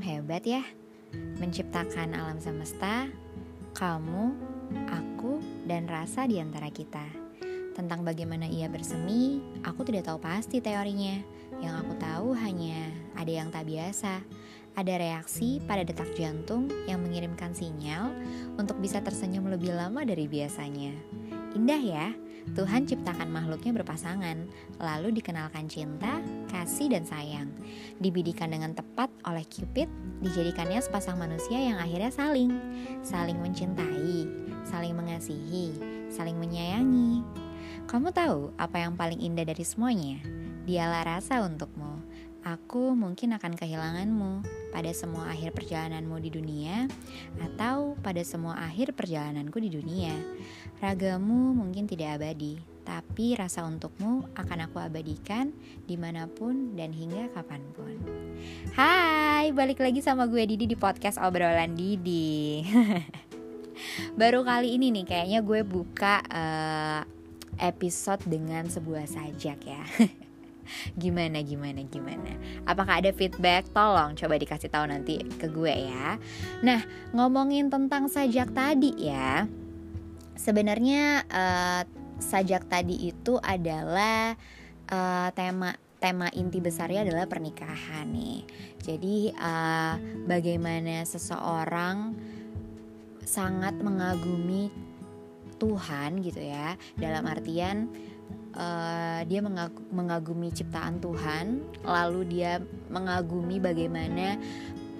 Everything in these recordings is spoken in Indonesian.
memang hebat ya. Menciptakan alam semesta Kamu, aku, dan rasa di antara kita. Tentang bagaimana ia bersemi Aku tidak tahu pasti teorinya. Yang aku tahu hanya ada yang tak biasa. Ada reaksi pada detak jantung yang mengirimkan sinyal untuk bisa tersenyum lebih lama dari biasanya. Indah ya, Tuhan ciptakan makhluknya berpasangan, lalu dikenalkan cinta, kasih, dan sayang. Dibidikan dengan tepat oleh Cupid, dijadikannya sepasang manusia yang akhirnya saling, saling mencintai, saling mengasihi, saling menyayangi. Kamu tahu apa yang paling indah dari semuanya? Dialah rasa untukmu. Aku mungkin akan kehilanganmu pada semua akhir perjalananmu di dunia, atau pada semua akhir perjalananku di dunia. Ragamu mungkin tidak abadi, tapi rasa untukmu akan aku abadikan di mana pun dan hingga kapan pun. Hai, balik lagi sama gue Didi di podcast obrolan Didi. Baru kali ini nih, kayaknya gue buka uh, episode dengan sebuah sajak ya. gimana gimana gimana? Apakah ada feedback? Tolong coba dikasih tahu nanti ke gue ya. Nah ngomongin tentang sajak tadi ya. Sebenarnya uh, sajak tadi itu adalah uh, tema tema inti besarnya adalah pernikahan nih. Jadi uh, bagaimana seseorang sangat mengagumi Tuhan gitu ya. Dalam artian uh, dia mengagumi ciptaan Tuhan, lalu dia mengagumi bagaimana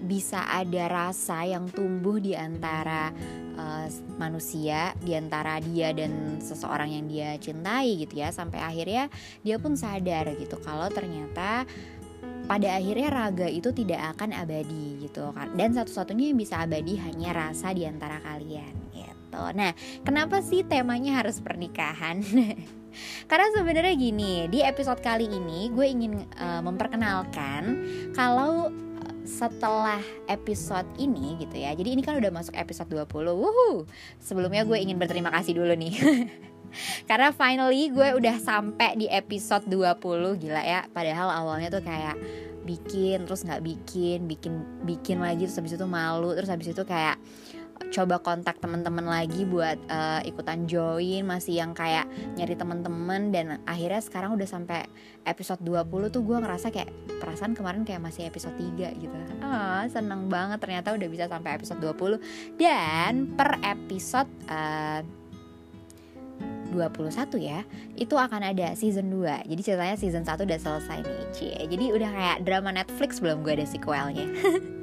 bisa ada rasa yang tumbuh di antara uh, manusia, di antara dia dan seseorang yang dia cintai gitu ya, sampai akhirnya dia pun sadar gitu kalau ternyata pada akhirnya raga itu tidak akan abadi gitu kan dan satu-satunya yang bisa abadi hanya rasa di antara kalian gitu. Nah, kenapa sih temanya harus pernikahan? Karena sebenarnya gini, di episode kali ini gue ingin uh, memperkenalkan kalau eh, setelah episode ini gitu ya. Jadi ini kan udah masuk episode 20. Wuhu. Sebelumnya gue ingin berterima kasih dulu nih. Karena finally gue udah sampai di episode 20 gila ya. Padahal awalnya tuh kayak bikin terus nggak bikin, bikin bikin lagi terus habis itu malu, terus habis itu kayak coba kontak teman-teman lagi buat uh, ikutan join masih yang kayak nyari teman-teman dan akhirnya sekarang udah sampai episode 20 tuh gue ngerasa kayak perasaan kemarin kayak masih episode 3 gitu. Ah seneng banget ternyata udah bisa sampai episode 20 dan per episode uh, 21 ya itu akan ada season 2 jadi ceritanya season 1 udah selesai nih Cie. jadi udah kayak drama Netflix belum gue ada sequelnya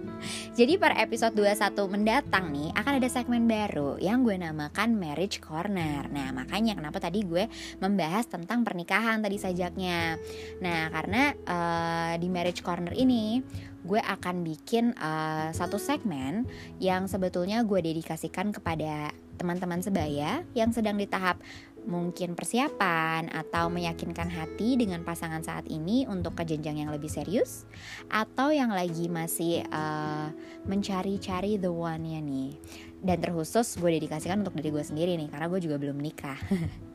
Jadi per episode 21 mendatang nih akan ada segmen baru yang gue namakan Marriage Corner. Nah, makanya kenapa tadi gue membahas tentang pernikahan tadi sajaknya. Nah, karena uh, di Marriage Corner ini gue akan bikin uh, satu segmen yang sebetulnya gue dedikasikan kepada teman-teman sebaya yang sedang di tahap mungkin persiapan atau meyakinkan hati dengan pasangan saat ini untuk ke jenjang yang lebih serius? Atau yang lagi masih uh, mencari-cari the one ya nih? Dan terkhusus gue dedikasikan untuk diri gue sendiri nih karena gue juga belum nikah.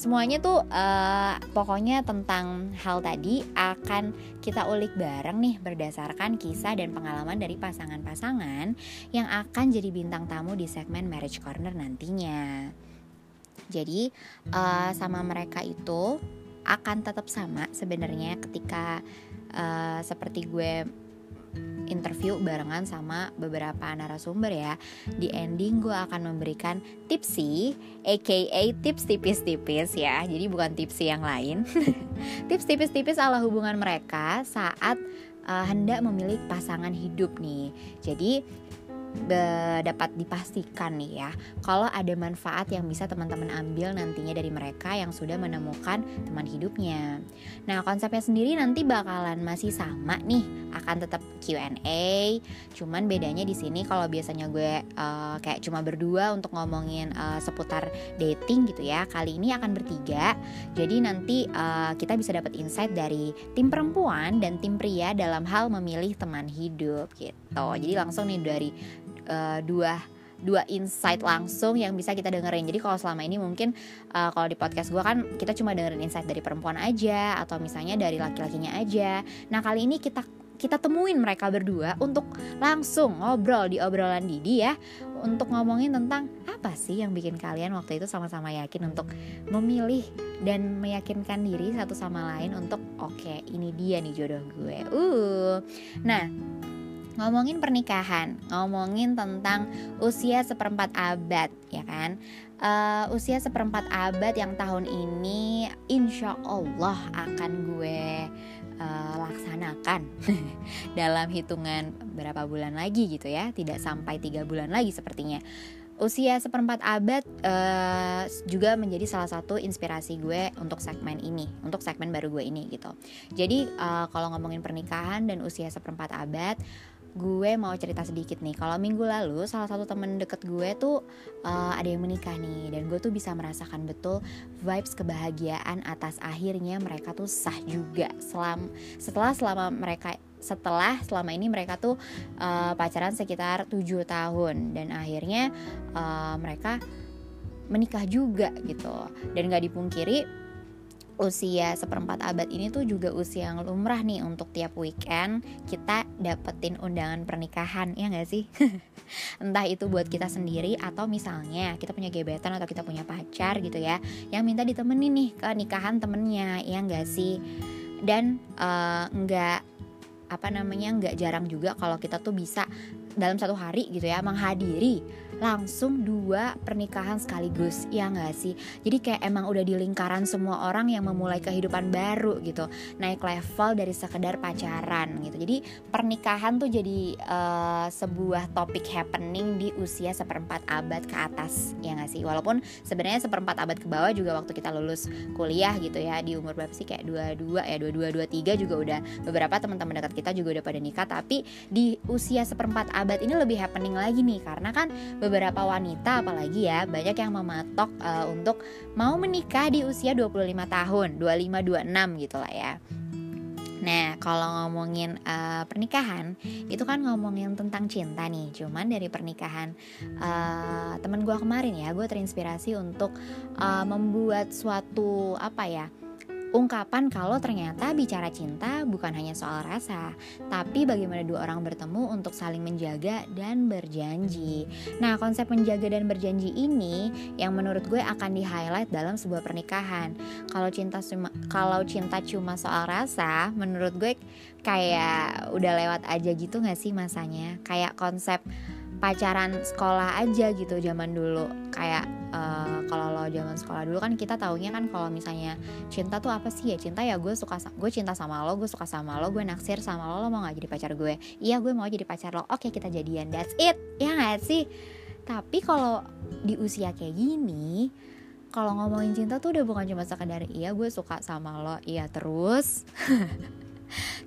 Semuanya tuh uh, pokoknya tentang hal tadi akan kita ulik bareng nih berdasarkan kisah dan pengalaman dari pasangan-pasangan yang akan jadi bintang tamu di segmen Marriage Corner nantinya. Jadi uh, sama mereka itu akan tetap sama sebenarnya ketika uh, seperti gue interview barengan sama beberapa narasumber ya. Di ending gue akan memberikan tipsy aka tips tipis-tipis ya. Jadi bukan tipsy yang lain. Tips tipis-tipis ala hubungan mereka saat uh, hendak memilih pasangan hidup nih. Jadi dapat dipastikan nih ya kalau ada manfaat yang bisa teman-teman ambil nantinya dari mereka yang sudah menemukan teman hidupnya. Nah, konsepnya sendiri nanti bakalan masih sama nih, akan tetap Q&A. Cuman bedanya di sini kalau biasanya gue uh, kayak cuma berdua untuk ngomongin uh, seputar dating gitu ya. Kali ini akan bertiga. Jadi nanti uh, kita bisa dapat insight dari tim perempuan dan tim pria dalam hal memilih teman hidup gitu. Jadi langsung nih dari uh, dua dua insight langsung yang bisa kita dengerin. Jadi kalau selama ini mungkin uh, kalau di podcast gue kan kita cuma dengerin insight dari perempuan aja atau misalnya dari laki-lakinya aja. Nah kali ini kita kita temuin mereka berdua untuk langsung ngobrol di obrolan Didi ya untuk ngomongin tentang apa sih yang bikin kalian waktu itu sama-sama yakin untuk memilih dan meyakinkan diri satu sama lain untuk oke okay, ini dia nih jodoh gue. Uh. Nah, ngomongin pernikahan, ngomongin tentang usia seperempat abad, ya kan? Uh, usia seperempat abad yang tahun ini, insya Allah akan gue uh, laksanakan dalam hitungan berapa bulan lagi gitu ya tidak sampai tiga bulan lagi sepertinya usia seperempat abad uh, juga menjadi salah satu inspirasi gue untuk segmen ini, untuk segmen baru gue ini gitu. Jadi uh, kalau ngomongin pernikahan dan usia seperempat abad, gue mau cerita sedikit nih. Kalau minggu lalu salah satu temen deket gue tuh uh, ada yang menikah nih. Dan gue tuh bisa merasakan betul vibes kebahagiaan atas akhirnya mereka tuh sah juga. Selam setelah selama mereka setelah selama ini mereka tuh uh, pacaran sekitar tujuh tahun. Dan akhirnya uh, mereka menikah juga gitu. Dan gak dipungkiri usia seperempat abad ini tuh juga usia yang lumrah nih untuk tiap weekend kita dapetin undangan pernikahan ya nggak sih? Entah itu buat kita sendiri atau misalnya kita punya gebetan atau kita punya pacar gitu ya yang minta ditemenin nih ke nikahan temennya ya nggak sih? Dan uh, nggak apa namanya nggak jarang juga kalau kita tuh bisa dalam satu hari gitu ya menghadiri langsung dua pernikahan sekaligus ya nggak sih? Jadi kayak emang udah di lingkaran semua orang yang memulai kehidupan baru gitu naik level dari sekedar pacaran gitu. Jadi pernikahan tuh jadi uh, sebuah topik happening di usia seperempat abad ke atas ya nggak sih? Walaupun sebenarnya seperempat abad ke bawah juga waktu kita lulus kuliah gitu ya di umur berapa sih? Kayak dua dua ya dua dua dua tiga juga udah beberapa teman-teman dekat kita juga udah pada nikah. Tapi di usia seperempat abad ini lebih happening lagi nih karena kan beberapa wanita apalagi ya banyak yang mematok uh, untuk mau menikah di usia 25 tahun, 25 26 gitu lah ya. Nah, kalau ngomongin uh, pernikahan, itu kan ngomongin tentang cinta nih. Cuman dari pernikahan uh, temen gue kemarin ya, gue terinspirasi untuk uh, membuat suatu apa ya? Ungkapan kalau ternyata bicara cinta bukan hanya soal rasa, tapi bagaimana dua orang bertemu untuk saling menjaga dan berjanji. Nah, konsep menjaga dan berjanji ini yang menurut gue akan di-highlight dalam sebuah pernikahan. Kalau cinta cuma kalau cinta cuma soal rasa, menurut gue kayak udah lewat aja gitu gak sih masanya? Kayak konsep pacaran sekolah aja gitu zaman dulu. Kayak uh, kalau lo zaman sekolah dulu kan kita taunya kan kalau misalnya cinta tuh apa sih? Ya cinta ya gue suka gue cinta sama lo gue suka sama lo gue naksir sama lo lo mau nggak jadi pacar gue? Iya gue mau jadi pacar lo. Oke kita jadian. That's it. Ya nggak sih? Tapi kalau di usia kayak gini kalau ngomongin cinta tuh udah bukan cuma sekedar iya gue suka sama lo. Iya terus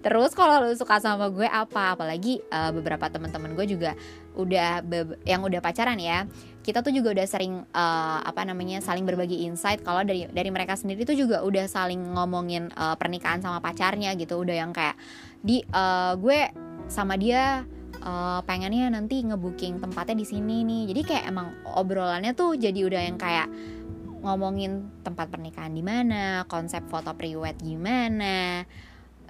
Terus kalau lu suka sama gue apa? Apalagi uh, beberapa teman-teman gue juga udah yang udah pacaran ya. Kita tuh juga udah sering uh, apa namanya saling berbagi insight kalau dari dari mereka sendiri tuh juga udah saling ngomongin uh, pernikahan sama pacarnya gitu. Udah yang kayak di uh, gue sama dia uh, pengennya nanti ngebooking tempatnya di sini nih. Jadi kayak emang obrolannya tuh jadi udah yang kayak ngomongin tempat pernikahan di mana, konsep foto priwet gimana,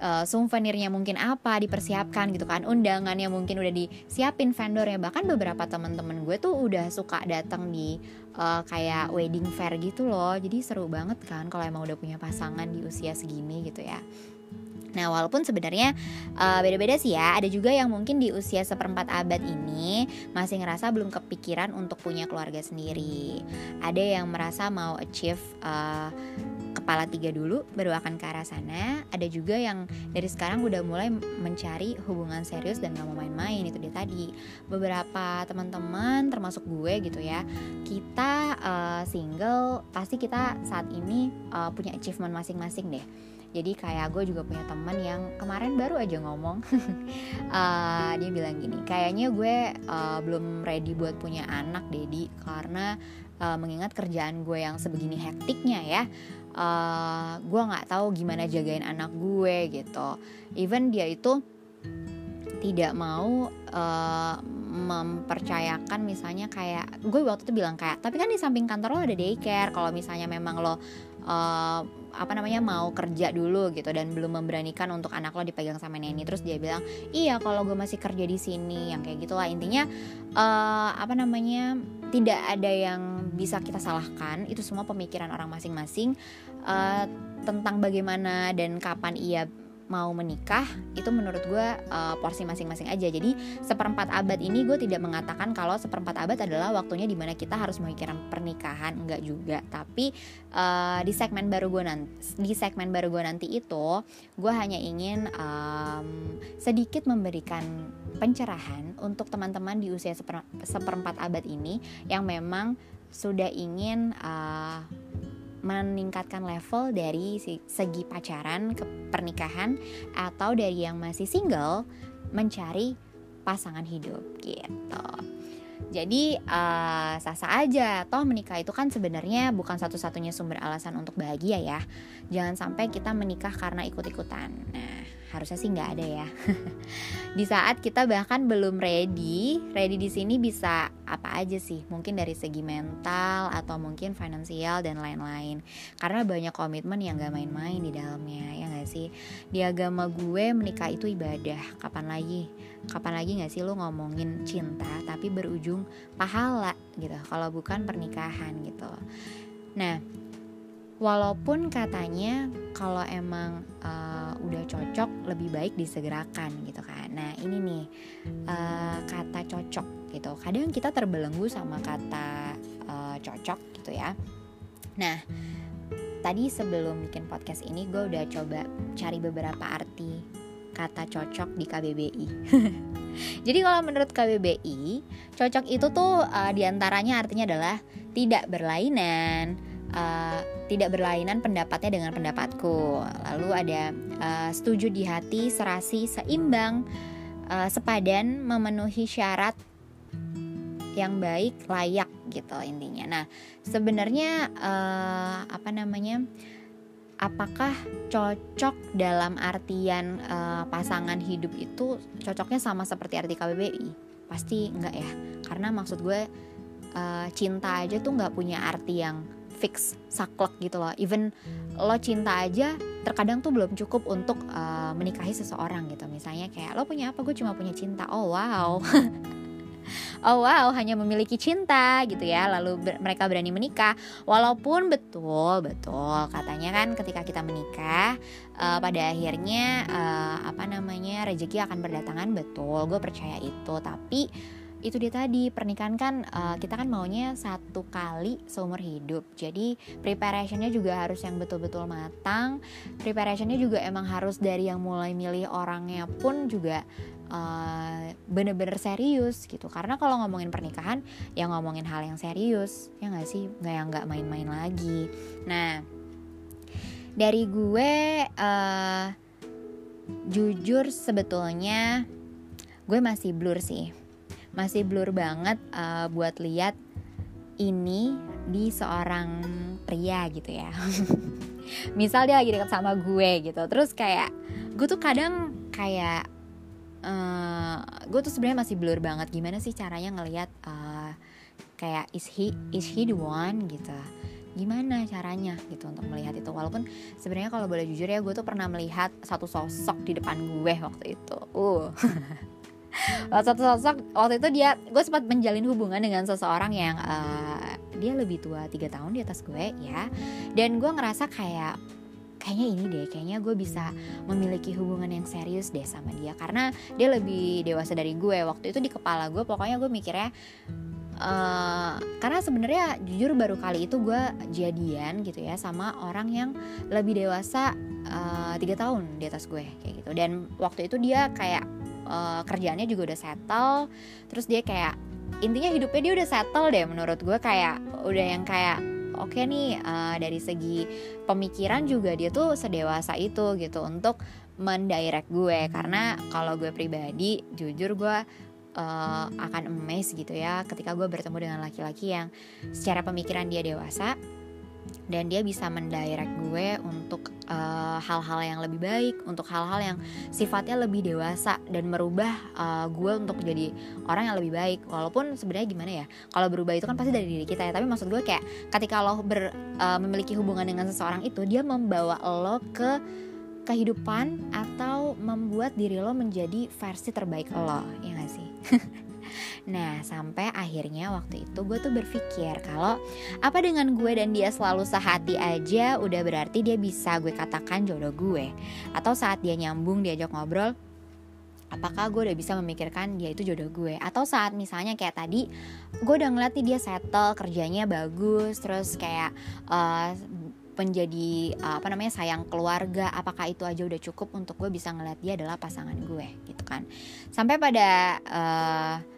uh, souvenirnya mungkin apa dipersiapkan gitu kan undangannya mungkin udah disiapin vendornya. Bahkan beberapa teman-teman gue tuh udah suka datang di uh, kayak wedding fair gitu loh. Jadi seru banget kan kalau emang udah punya pasangan di usia segini gitu ya Nah, walaupun sebenarnya uh, beda-beda sih ya, ada juga yang mungkin di usia seperempat abad ini masih ngerasa belum kepikiran untuk punya keluarga sendiri. Ada yang merasa mau achieve uh, kepala tiga dulu baru akan ke arah sana. Ada juga yang dari sekarang udah mulai mencari hubungan serius dan gak mau main-main itu dia tadi. Beberapa teman-teman termasuk gue gitu ya kita uh, single pasti kita saat ini uh, punya achievement masing-masing deh jadi kayak gue juga punya teman yang kemarin baru aja ngomong. Uh, dia bilang gini kayaknya gue uh, belum ready buat punya anak Dedi karena uh, mengingat kerjaan gue yang sebegini hektiknya ya uh, gue nggak tahu gimana jagain anak gue gitu. Even dia itu tidak mau uh, mempercayakan misalnya kayak gue waktu itu bilang kayak tapi kan di samping kantor lo ada daycare kalau misalnya memang lo uh, apa namanya mau kerja dulu gitu dan belum memberanikan untuk anak lo dipegang sama neni. Terus dia bilang iya kalau gue masih kerja di sini yang kayak gitulah. Intinya uh, apa namanya tidak ada yang bisa kita salahkan. Itu semua pemikiran orang masing-masing uh, tentang bagaimana dan kapan ia mau menikah itu menurut gue uh, porsi masing-masing aja. Jadi seperempat abad ini gue tidak mengatakan kalau seperempat abad adalah waktunya di mana kita harus memikirkan pernikahan enggak juga. Tapi uh, di segmen baru gue nanti di segmen baru gue nanti itu gue hanya ingin um, sedikit memberikan pencerahan untuk teman-teman di usia seper, seperempat abad ini yang memang sudah ingin uh, meningkatkan level dari segi pacaran ke pernikahan atau dari yang masih single mencari pasangan hidup gitu. Jadi uh, sah-sah aja, toh menikah itu kan sebenarnya bukan satu-satunya sumber alasan untuk bahagia ya. Jangan sampai kita menikah karena ikut-ikutan. Nah, harusnya sih nggak ada ya. Di saat kita bahkan belum ready ready di sini bisa apa aja sih? Mungkin dari segi mental atau mungkin finansial dan lain-lain. Karena banyak komitmen yang gak main-main di dalamnya ya nggak sih? Di agama gue menikah itu ibadah. Kapan lagi? Kapan lagi nggak sih lo ngomongin cinta tapi berujung pahala gitu? Kalau bukan pernikahan gitu. Nah walaupun katanya kalau emang uh, udah cocok lebih baik disegerakan gitu kan. Nah ini nih uh, kata cocok gitu. Kadang kita terbelenggu sama kata uh, cocok gitu ya. Nah tadi sebelum bikin podcast ini gue udah coba cari beberapa arti kata cocok di KBBI Jadi kalau menurut KBBI, cocok itu tuh uh, di antaranya artinya adalah tidak berlainan, uh, tidak berlainan pendapatnya dengan pendapatku. Lalu ada uh, setuju di hati, serasi, seimbang, uh, sepadan, memenuhi syarat yang baik, layak gitu intinya. Nah, sebenarnya uh, apa namanya? Apakah cocok dalam artian uh, pasangan hidup itu cocoknya sama seperti arti KBBI? Pasti enggak ya, karena maksud gue uh, cinta aja tuh nggak punya arti yang fix saklek gitu loh. Even lo cinta aja terkadang tuh belum cukup untuk uh, menikahi seseorang gitu. Misalnya kayak lo punya apa? Gue cuma punya cinta. Oh wow. Oh wow hanya memiliki cinta gitu ya. Lalu ber mereka berani menikah. Walaupun betul betul katanya kan ketika kita menikah uh, pada akhirnya uh, apa namanya rezeki akan berdatangan. Betul gue percaya itu. Tapi itu dia tadi pernikahan kan uh, kita kan maunya satu kali seumur hidup. Jadi preparationnya juga harus yang betul-betul matang. Preparationnya juga emang harus dari yang mulai milih orangnya pun juga uh, bener-bener serius gitu. Karena kalau ngomongin pernikahan ya ngomongin hal yang serius. Ya nggak sih? Nggak yang nggak main-main lagi. Nah dari gue uh, jujur sebetulnya gue masih blur sih masih blur banget uh, buat lihat ini di seorang pria gitu ya. Misal dia lagi dekat sama gue gitu. Terus kayak gue tuh kadang kayak uh, gue tuh sebenarnya masih blur banget. Gimana sih caranya ngelihat uh, kayak is he is he the one gitu? Gimana caranya gitu untuk melihat itu? Walaupun sebenarnya kalau boleh jujur ya gue tuh pernah melihat satu sosok di depan gue waktu itu. Uh satu sosok waktu itu dia gue sempat menjalin hubungan dengan seseorang yang uh, dia lebih tua tiga tahun di atas gue ya. Dan gue ngerasa kayak kayaknya ini deh kayaknya gue bisa memiliki hubungan yang serius deh sama dia. Karena dia lebih dewasa dari gue. Waktu itu di kepala gue pokoknya gue mikirnya Uh, karena sebenarnya jujur baru kali itu gue jadian gitu ya sama orang yang lebih dewasa tiga uh, tahun di atas gue kayak gitu. Dan waktu itu dia kayak uh, kerjaannya juga udah settle. Terus dia kayak intinya hidupnya dia udah settle deh menurut gue kayak udah yang kayak oke okay nih uh, dari segi pemikiran juga dia tuh sedewasa itu gitu untuk mendirect gue. Karena kalau gue pribadi jujur gue uh, akan emes gitu ya ketika gue bertemu dengan laki-laki yang secara pemikiran dia dewasa dan dia bisa mendirect gue untuk eh, hal-hal uh, yang lebih baik, untuk hal-hal yang sifatnya lebih dewasa dan merubah uh, gue untuk jadi orang yang lebih baik. Walaupun sebenarnya gimana ya, kalau berubah itu kan pasti dari diri kita ya. Tapi maksud gue kayak ketika lo ber, uh, memiliki hubungan dengan seseorang itu, dia membawa lo ke kehidupan atau membuat diri lo menjadi versi terbaik lo, ya gak sih? Nah, sampai akhirnya waktu itu gue tuh berpikir kalau apa dengan gue dan dia selalu sehati aja udah berarti dia bisa gue katakan jodoh gue. Atau saat dia nyambung diajak ngobrol, apakah gue udah bisa memikirkan dia itu jodoh gue? Atau saat misalnya kayak tadi gue udah ngeliat nih dia settle kerjanya bagus terus kayak uh, menjadi uh, apa namanya sayang keluarga apakah itu aja udah cukup untuk gue bisa ngeliat dia adalah pasangan gue gitu kan. Sampai pada uh,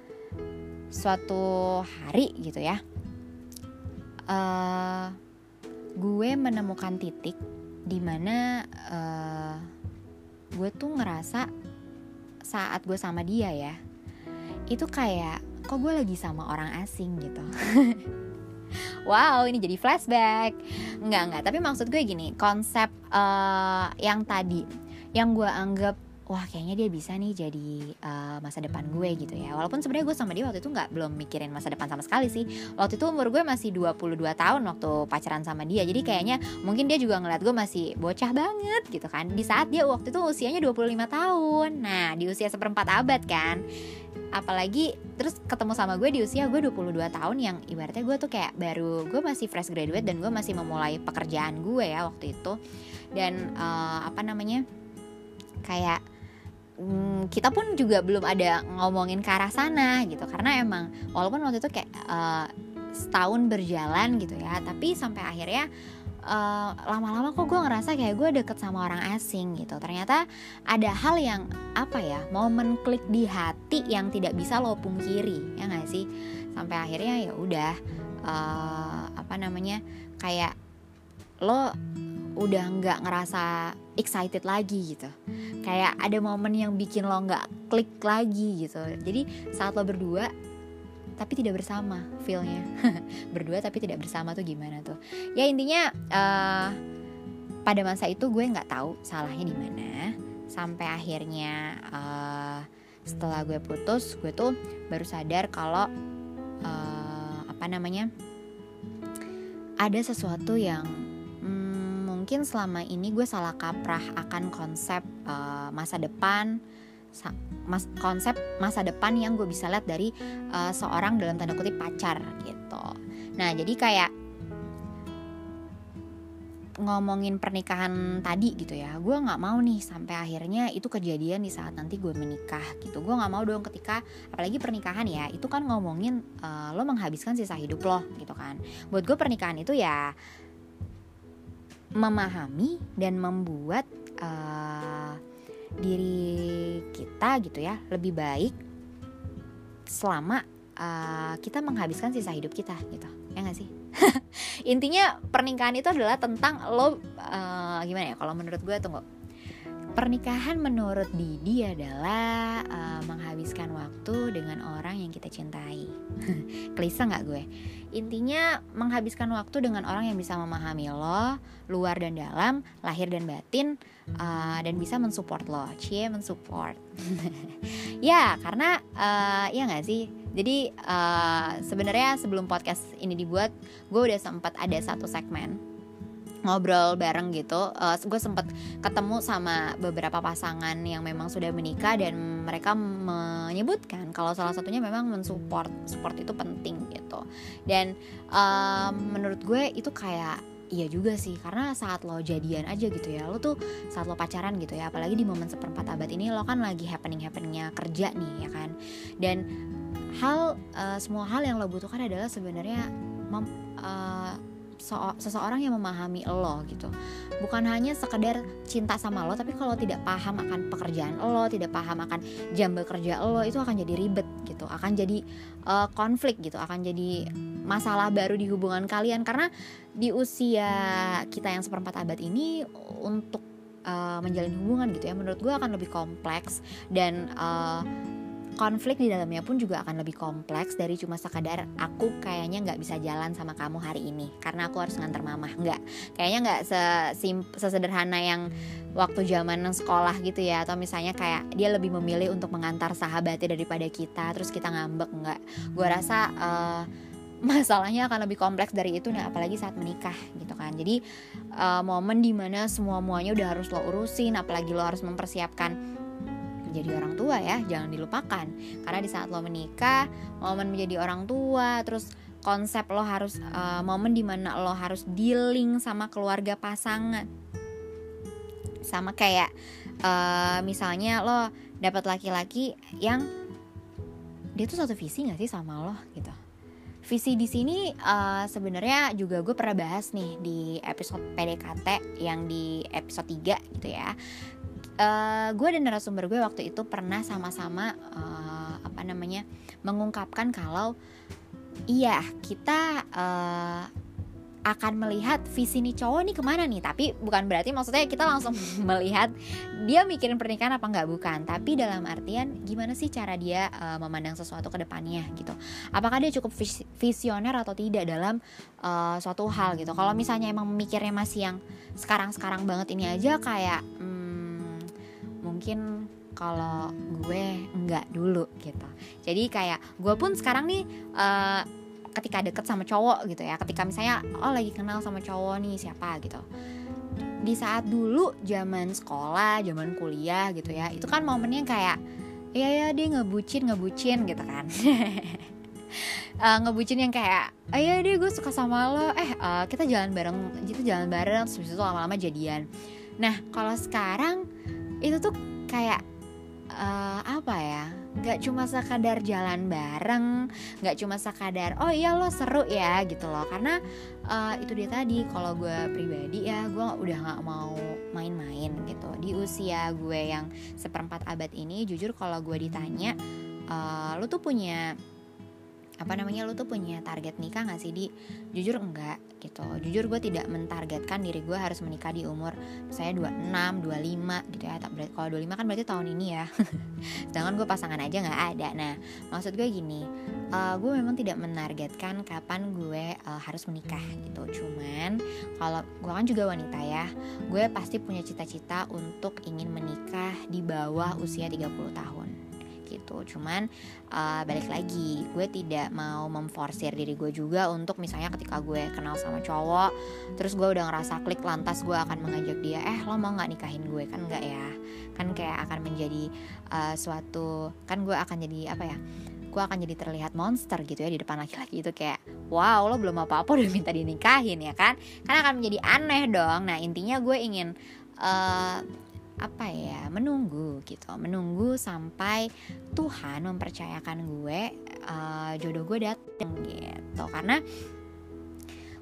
suatu hari gitu ya uh, gue menemukan titik di mana uh, gue tuh ngerasa saat gue sama dia ya itu kayak kok gue lagi sama orang asing gitu. Wow ini jadi flashback. Nggak nggak tapi maksud gue gini konsep uh, yang tadi yang gue anggap wah kayaknya dia bisa nih jadi uh, masa depan gue gitu ya. Walaupun sebenarnya gue sama dia waktu itu nggak belum mikirin masa depan sama sekali sih. Waktu itu umur gue masih 22 tahun waktu pacaran sama dia. Jadi kayaknya mungkin dia juga ngeliat gue masih bocah banget gitu kan. Di saat dia waktu itu usianya 25 tahun. Nah di usia seperempat abad kan. Apalagi terus ketemu sama gue di usia gue 22 tahun yang ibaratnya gue tuh kayak baru gue masih fresh graduate dan gue masih memulai pekerjaan gue ya waktu itu. Dan uh, apa namanya kayak hmm, kita pun juga belum ada ngomongin ke arah sana gitu. Karena emang walaupun waktu itu kayak uh, setahun berjalan gitu ya tapi sampai akhirnya eh, lama-lama kok gue ngerasa kayak gue deket sama orang asing gitu. Ternyata ada hal yang apa ya momen klik di hati yang tidak bisa lo pungkiri ya gak sih? Sampai akhirnya ya udah uh, apa namanya kayak lo udah nggak ngerasa excited lagi gitu. Kayak ada momen yang bikin lo nggak klik lagi gitu. Jadi saat lo berdua tapi tidak bersama feelnya. Berdua tapi tidak bersama tuh gimana tuh? Ya intinya uh, pada masa itu gue nggak tahu salahnya di mana. Sampai akhirnya uh, setelah gue putus gue tuh baru sadar kalau uh, apa namanya ada sesuatu yang mungkin selama ini gue salah kaprah akan konsep uh, masa depan mas, konsep masa depan yang gue bisa lihat dari uh, seorang dalam tanda kutip pacar gitu. Nah jadi kayak ngomongin pernikahan tadi gitu ya gue nggak mau nih sampai akhirnya itu kejadian di saat nanti gue menikah gitu gue nggak mau dong ketika apalagi pernikahan ya itu kan ngomongin uh, lo menghabiskan sisa hidup lo gitu kan buat gue pernikahan itu ya memahami dan membuat uh, diri kita gitu ya lebih baik selama uh, kita menghabiskan sisa hidup kita gitu. Ya nggak sih? Intinya pernikahan itu adalah tentang lo uh, gimana ya kalau menurut gue tunggu Pernikahan menurut Didi adalah uh, menghabiskan waktu dengan orang yang kita cintai. Klise nggak gue? Intinya menghabiskan waktu dengan orang yang bisa memahami lo, luar dan dalam, lahir dan batin, uh, dan bisa mensupport lo. Cie mensupport. ya karena uh, ya nggak sih. Jadi uh, sebenarnya sebelum podcast ini dibuat, gue udah sempat ada satu segmen ngobrol bareng gitu uh, gue sempet ketemu sama beberapa pasangan yang memang sudah menikah dan mereka menyebutkan kalau salah satunya memang mensupport support itu penting gitu. Dan um, menurut gue itu kayak Iya juga sih, karena saat lo jadian aja gitu ya, lo tuh saat lo pacaran gitu ya, apalagi di momen seperempat abad ini lo kan lagi happening happeningnya kerja nih ya kan, dan hal uh, semua hal yang lo butuhkan adalah sebenarnya uh, seseorang yang memahami lo gitu. Bukan hanya sekedar cinta sama lo tapi kalau tidak paham akan pekerjaan lo tidak paham akan jam bekerja lo itu akan jadi ribet gitu. Akan jadi uh, konflik gitu. Akan jadi masalah baru di hubungan kalian. Karena di usia kita yang seperempat abad ini untuk uh, menjalin hubungan gitu ya menurut gue akan lebih kompleks dan uh, konflik di dalamnya pun juga akan lebih kompleks dari cuma sekadar aku kayaknya nggak bisa jalan sama kamu hari ini karena aku harus nganter mama nggak. Kayaknya nggak sesederhana yang waktu zaman sekolah gitu ya atau misalnya kayak dia lebih memilih untuk mengantar sahabatnya daripada kita terus kita ngambek nggak. Gue rasa uh, masalahnya akan lebih kompleks dari itu nah apalagi saat menikah gitu kan. Jadi uh, momen di mana semua muanya udah harus lo urusin apalagi lo harus mempersiapkan menjadi orang tua ya jangan dilupakan. Karena di saat lo menikah momen menjadi orang tua terus konsep lo harus uh, momen di mana lo harus dealing sama keluarga pasangan. Sama kayak uh, misalnya lo dapat laki-laki yang dia tuh satu visi gak sih sama lo gitu. Visi di sini uh, sebenarnya juga gue pernah bahas nih di episode PDKT yang di episode 3 gitu ya uh, gue dan narasumber gue waktu itu pernah sama-sama uh, apa namanya mengungkapkan kalau iya kita uh, akan melihat visi nih cowok nih ke mana nih. Tapi bukan berarti maksudnya kita langsung melihat dia mikirin pernikahan apa nggak bukan. Tapi dalam artian gimana sih cara dia uh, memandang sesuatu ke depannya gitu. Apakah dia cukup vis visioner atau tidak dalam uh, suatu hal gitu. Kalau misalnya emang mikirnya masih yang sekarang sekarang banget ini aja kayak hmm, mungkin kalau gue enggak dulu gitu. Jadi kayak gue pun sekarang nih uh, ketika deket sama cowok gitu ya ketika misalnya oh lagi kenal sama cowok nih siapa? gitu. Di saat dulu zaman sekolah zaman kuliah gitu ya itu kan momennya kayak ya ya dia ngebucin ngebucin gitu kan. Uh, ngebucin yang kayak oh, ya dia gue suka sama lo. Eh uh, kita jalan bareng gitu jalan bareng terus itu lama-lama jadian. Nah kalau sekarang itu tuh kayak uh, apa ya nggak cuma sekadar jalan bareng nggak cuma sekadar oh iya lo seru ya gitu loh. Karena uh, itu dia tadi kalau gue pribadi ya gue udah nggak mau main-main gitu. Di usia gue yang seperempat abad ini jujur kalau gue ditanya uh, lo tuh punya apa namanya lu tuh punya target nikah gak sih di? Jujur enggak gitu. Jujur gue tidak mentargetkan diri gue harus menikah di umur saya 26 25 gitu ya. Tak berarti kalau 25 kan berarti tahun ini ya. Sedangkan gue pasangan aja nggak ada. Nah maksud gue gini uh, gue memang tidak menargetkan kapan gue uh, harus menikah gitu. Cuman kalau gue kan juga wanita ya gue pasti punya cita-cita untuk ingin menikah di bawah usia 30 tahun gitu. Cuman uh, balik lagi gue tidak mau memforsir diri gue juga untuk misalnya ketika gue kenal sama cowok terus gue udah ngerasa klik lantas gue akan mengajak dia eh lo mau nggak nikahin gue? Kan nggak ya? Kan kayak akan menjadi uh, suatu kan gue akan jadi apa ya gue akan jadi terlihat monster gitu ya di depan laki-laki itu kayak wow lo belum apa-apa udah minta dinikahin ya kan? Karena akan menjadi aneh dong. Nah intinya gue ingin uh, apa ya menunggu gitu. Menunggu sampai Tuhan mempercayakan gue uh, jodoh gue dateng gitu. Karena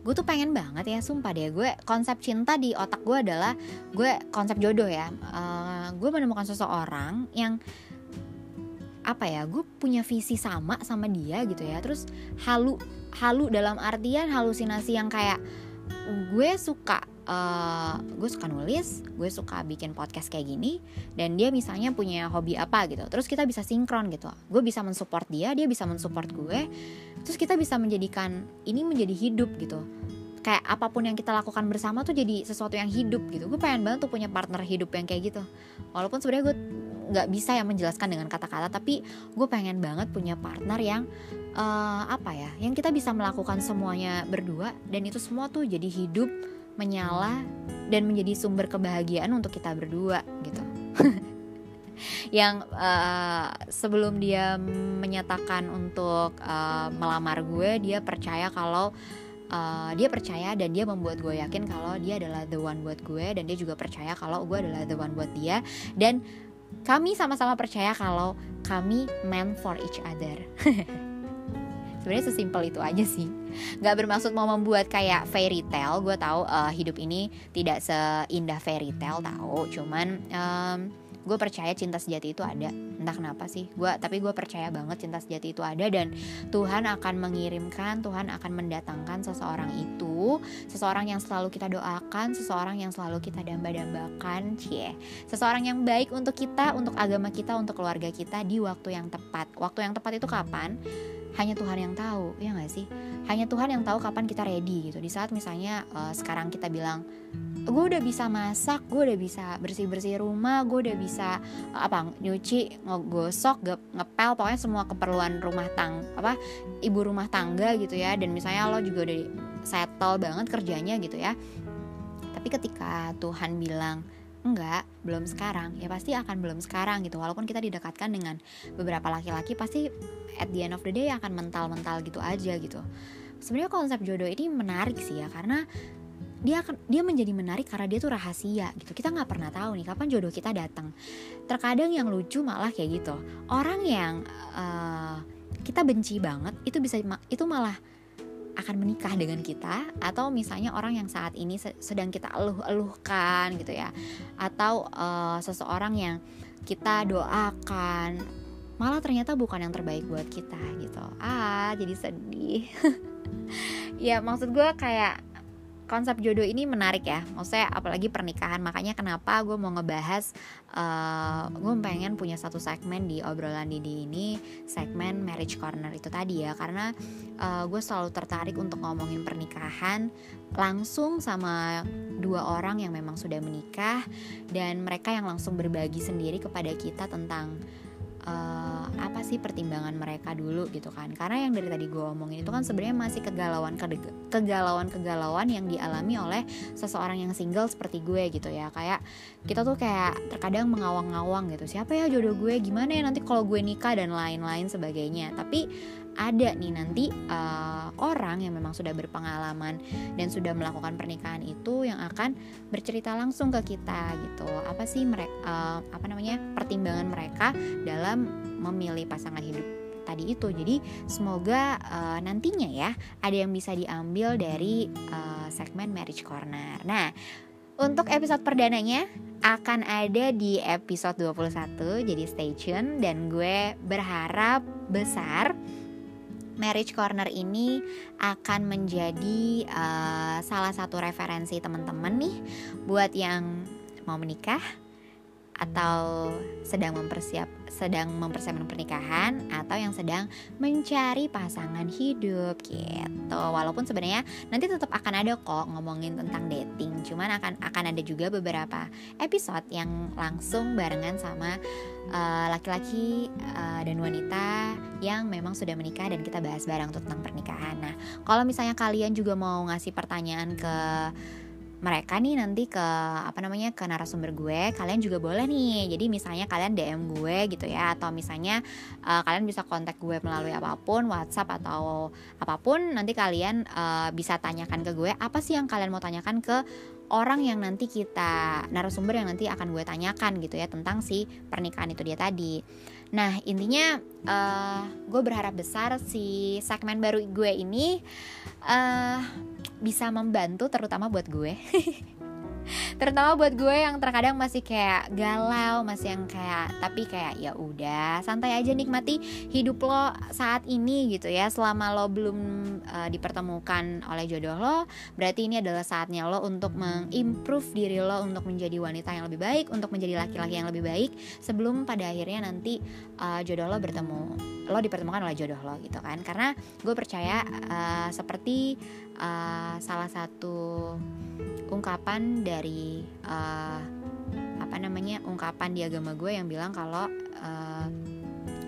gue tuh pengen banget ya sumpah deh gue konsep cinta di otak gue adalah gue konsep jodoh ya. Uh, gue menemukan seseorang yang apa ya gue punya visi sama sama dia gitu ya. Terus halu halu dalam artian halusinasi yang kayak gue suka uh, gue suka nulis, gue suka bikin podcast kayak gini, dan dia misalnya punya hobi apa gitu, terus kita bisa sinkron gitu, gue bisa mensupport dia, dia bisa mensupport gue, terus kita bisa menjadikan ini menjadi hidup gitu, kayak apa pun yang kita lakukan bersama tuh jadi sesuatu yang hidup gitu, gue pengen banget tuh punya partner hidup yang kayak gitu, walaupun sebenarnya gue nggak bisa ya menjelaskan dengan kata-kata, tapi gue pengen banget punya partner yang uh, apa ya, yang kita bisa melakukan semuanya berdua, dan itu semua tuh jadi hidup menyala dan menjadi sumber kebahagiaan untuk kita berdua gitu. yang uh, sebelum dia menyatakan untuk uh, melamar gue, dia percaya kalau uh, dia percaya dan dia membuat gue yakin kalau dia adalah the one buat gue dan dia juga percaya kalau gue adalah the one buat dia dan kami sama-sama percaya kalau kami meant for each other. sebenarnya sesimpel itu aja sih. Nggak bermaksud mau membuat kayak fairy tale. Gue tahu uh, hidup ini tidak seindah fairy tale tahu. Cuman um, gue percaya cinta sejati itu ada. Entah kenapa sih. Gue tapi gue percaya banget cinta sejati itu ada dan Tuhan akan mengirimkan Tuhan akan mendatangkan seseorang itu. Seseorang yang selalu kita doakan seseorang yang selalu kita damba-dambakan cie. Seseorang yang baik untuk kita untuk agama kita untuk keluarga kita di waktu yang tepat. Waktu yang tepat itu kapan hanya Tuhan yang tahu ya nggak sih? Hanya Tuhan yang tahu kapan kita ready gitu. Di saat misalnya uh, sekarang kita bilang gue udah bisa masak gue udah bisa bersih bersih rumah gue udah bisa apa nyuci ngegosok ngepel pokoknya semua keperluan rumah tang apa ibu rumah tangga gitu ya. Dan misalnya lo juga udah settle banget kerjanya gitu ya. Tapi ketika Tuhan bilang enggak belum sekarang. Ya pasti akan belum sekarang gitu. Walaupun kita didekatkan dengan beberapa laki-laki pasti at the end of the day akan mental-mental gitu aja gitu. Sebenarnya konsep jodoh ini menarik sih ya karena dia akan dia menjadi menarik karena dia tuh rahasia gitu. Kita nggak pernah tahu nih kapan jodoh kita datang. Terkadang yang lucu malah kayak gitu. Orang yang uh, kita benci banget itu bisa itu malah akan menikah dengan kita atau misalnya orang yang saat ini sedang kita eluh-eluhkan gitu ya. Atau uh, seseorang yang kita doakan malah ternyata bukan yang terbaik buat kita gitu. Ah jadi sedih. Ya maksud gue kayak konsep jodoh ini menarik ya. Maksudnya apalagi pernikahan. Makanya kenapa gue mau ngebahas uh, gue pengen punya satu segmen di obrolan Didi ini. Segmen marriage corner itu tadi ya. Karena uh, gue selalu tertarik untuk ngomongin pernikahan langsung sama dua orang yang memang sudah menikah dan mereka yang langsung berbagi sendiri kepada kita tentang uh, apa sih pertimbangan mereka dulu gitu kan? Karena yang dari tadi gue omongin itu kan sebenarnya masih kegalauan kegalauan kegalauan yang dialami oleh seseorang yang single seperti gue gitu ya. Kayak kita tuh kayak terkadang mengawang-awang gitu. Siapa ya jodoh gue? Gimana ya nanti kalau gue nikah dan lain-lain sebagainya. Tapi ada nih nanti uh, orang yang memang sudah berpengalaman dan sudah melakukan pernikahan itu yang akan bercerita langsung ke kita gitu. Apa sih mereka uh, apa namanya pertimbangan mereka dalam memilih pasangan hidup tadi itu. Jadi semoga uh, nantinya ya ada yang bisa diambil dari uh, segmen marriage corner. Nah untuk episode perdananya akan ada di episode 21 jadi stay tune dan gue berharap besar Marriage Corner ini akan menjadi uh, salah satu referensi teman-teman nih buat yang mau menikah atau sedang mempersiap sedang mempersiapkan pernikahan atau yang sedang mencari pasangan hidup gitu. Walaupun sebenarnya nanti tetap akan ada kok ngomongin tentang dating, cuman akan akan ada juga beberapa episode yang langsung barengan sama Eh, laki-laki uh, uh, dan wanita yang memang sudah menikah dan kita bahas bareng tentang pernikahan. Nah, kalau misalnya kalian juga mau ngasih pertanyaan ke mereka nih nanti ke apa namanya ke narasumber gue kalian juga boleh nih jadi misalnya kalian DM gue gitu ya atau misalnya uh, kalian bisa kontak gue melalui apa pun WhatsApp atau apa pun nanti kalian uh, bisa tanyakan ke gue apa sih yang kalian mau tanyakan ke orang yang nanti kita narasumber yang nanti akan gue tanyakan gitu ya tentang si pernikahan itu dia tadi. Nah intinya uh, gue berharap besar si segmen baru gue ini uh, bisa membantu terutama buat gue. terutama buat gue yang terkadang masih kayak galau masih yang kayak tapi kayak ya udah santai aja nikmati hidup lo saat ini gitu ya. Selama lo belum uh, dipertemukan oleh jodoh lo berarti ini adalah saatnya lo untuk mengimprove diri lo untuk menjadi wanita yang lebih baik untuk menjadi laki-laki yang lebih baik sebelum pada akhirnya nanti uh, jodoh lo bertemu lo dipertemukan oleh jodoh lo gitu kan. Karena gue percaya uh, seperti uh, salah satu ungkapan dari uh, apa namanya ungkapan di agama gue yang bilang kalau uh,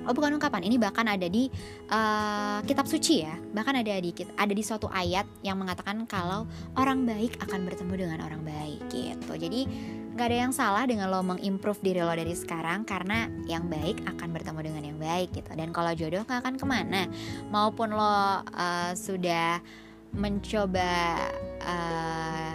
oh bukan ungkapan ini bahkan ada di uh, kitab suci ya. Bahkan ada di ada di suatu ayat yang mengatakan kalau orang baik akan bertemu dengan orang baik gitu. Jadi nggak ada yang salah dengan lo mengimprove diri lo dari sekarang karena yang baik akan bertemu dengan yang baik gitu. Dan kalau jodoh nggak akan ke mana. Maupun lo uh, sudah mencoba uh,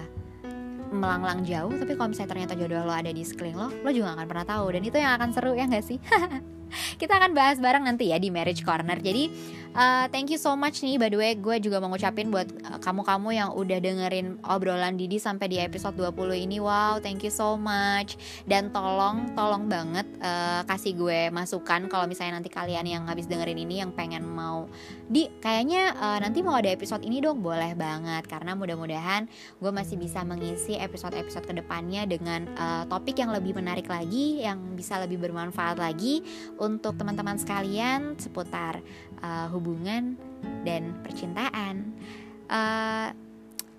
melanglang jauh tapi kalau misalnya ternyata jodoh lo ada di sekeliling lo lo juga gak akan pernah tahu dan itu yang akan seru ya gak sih kita akan bahas bareng nanti ya di Marriage Corner. Jadi uh, thank you so much nih by the way gue juga mau ngucapin buat uh, kamu-kamu yang udah dengerin obrolan Didi sampai di episode 20 ini. Wow, thank you so much. Dan tolong tolong banget uh, kasih gue masukan kalau misalnya nanti kalian yang habis dengerin ini yang pengen mau di kayaknya uh, nanti mau ada episode ini dong boleh banget karena mudah-mudahan gue masih bisa mengisi episode-episode ke depannya dengan uh, topik yang lebih menarik lagi yang bisa lebih bermanfaat lagi untuk teman-teman sekalian seputar uh, hubungan dan percintaan. Uh,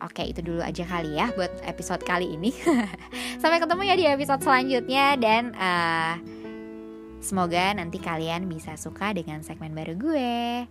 Oke, itu dulu aja kali ya buat episode kali ini. Sampai ketemu ya di episode selanjutnya dan uh, semoga nanti kalian bisa suka dengan segmen baru gue.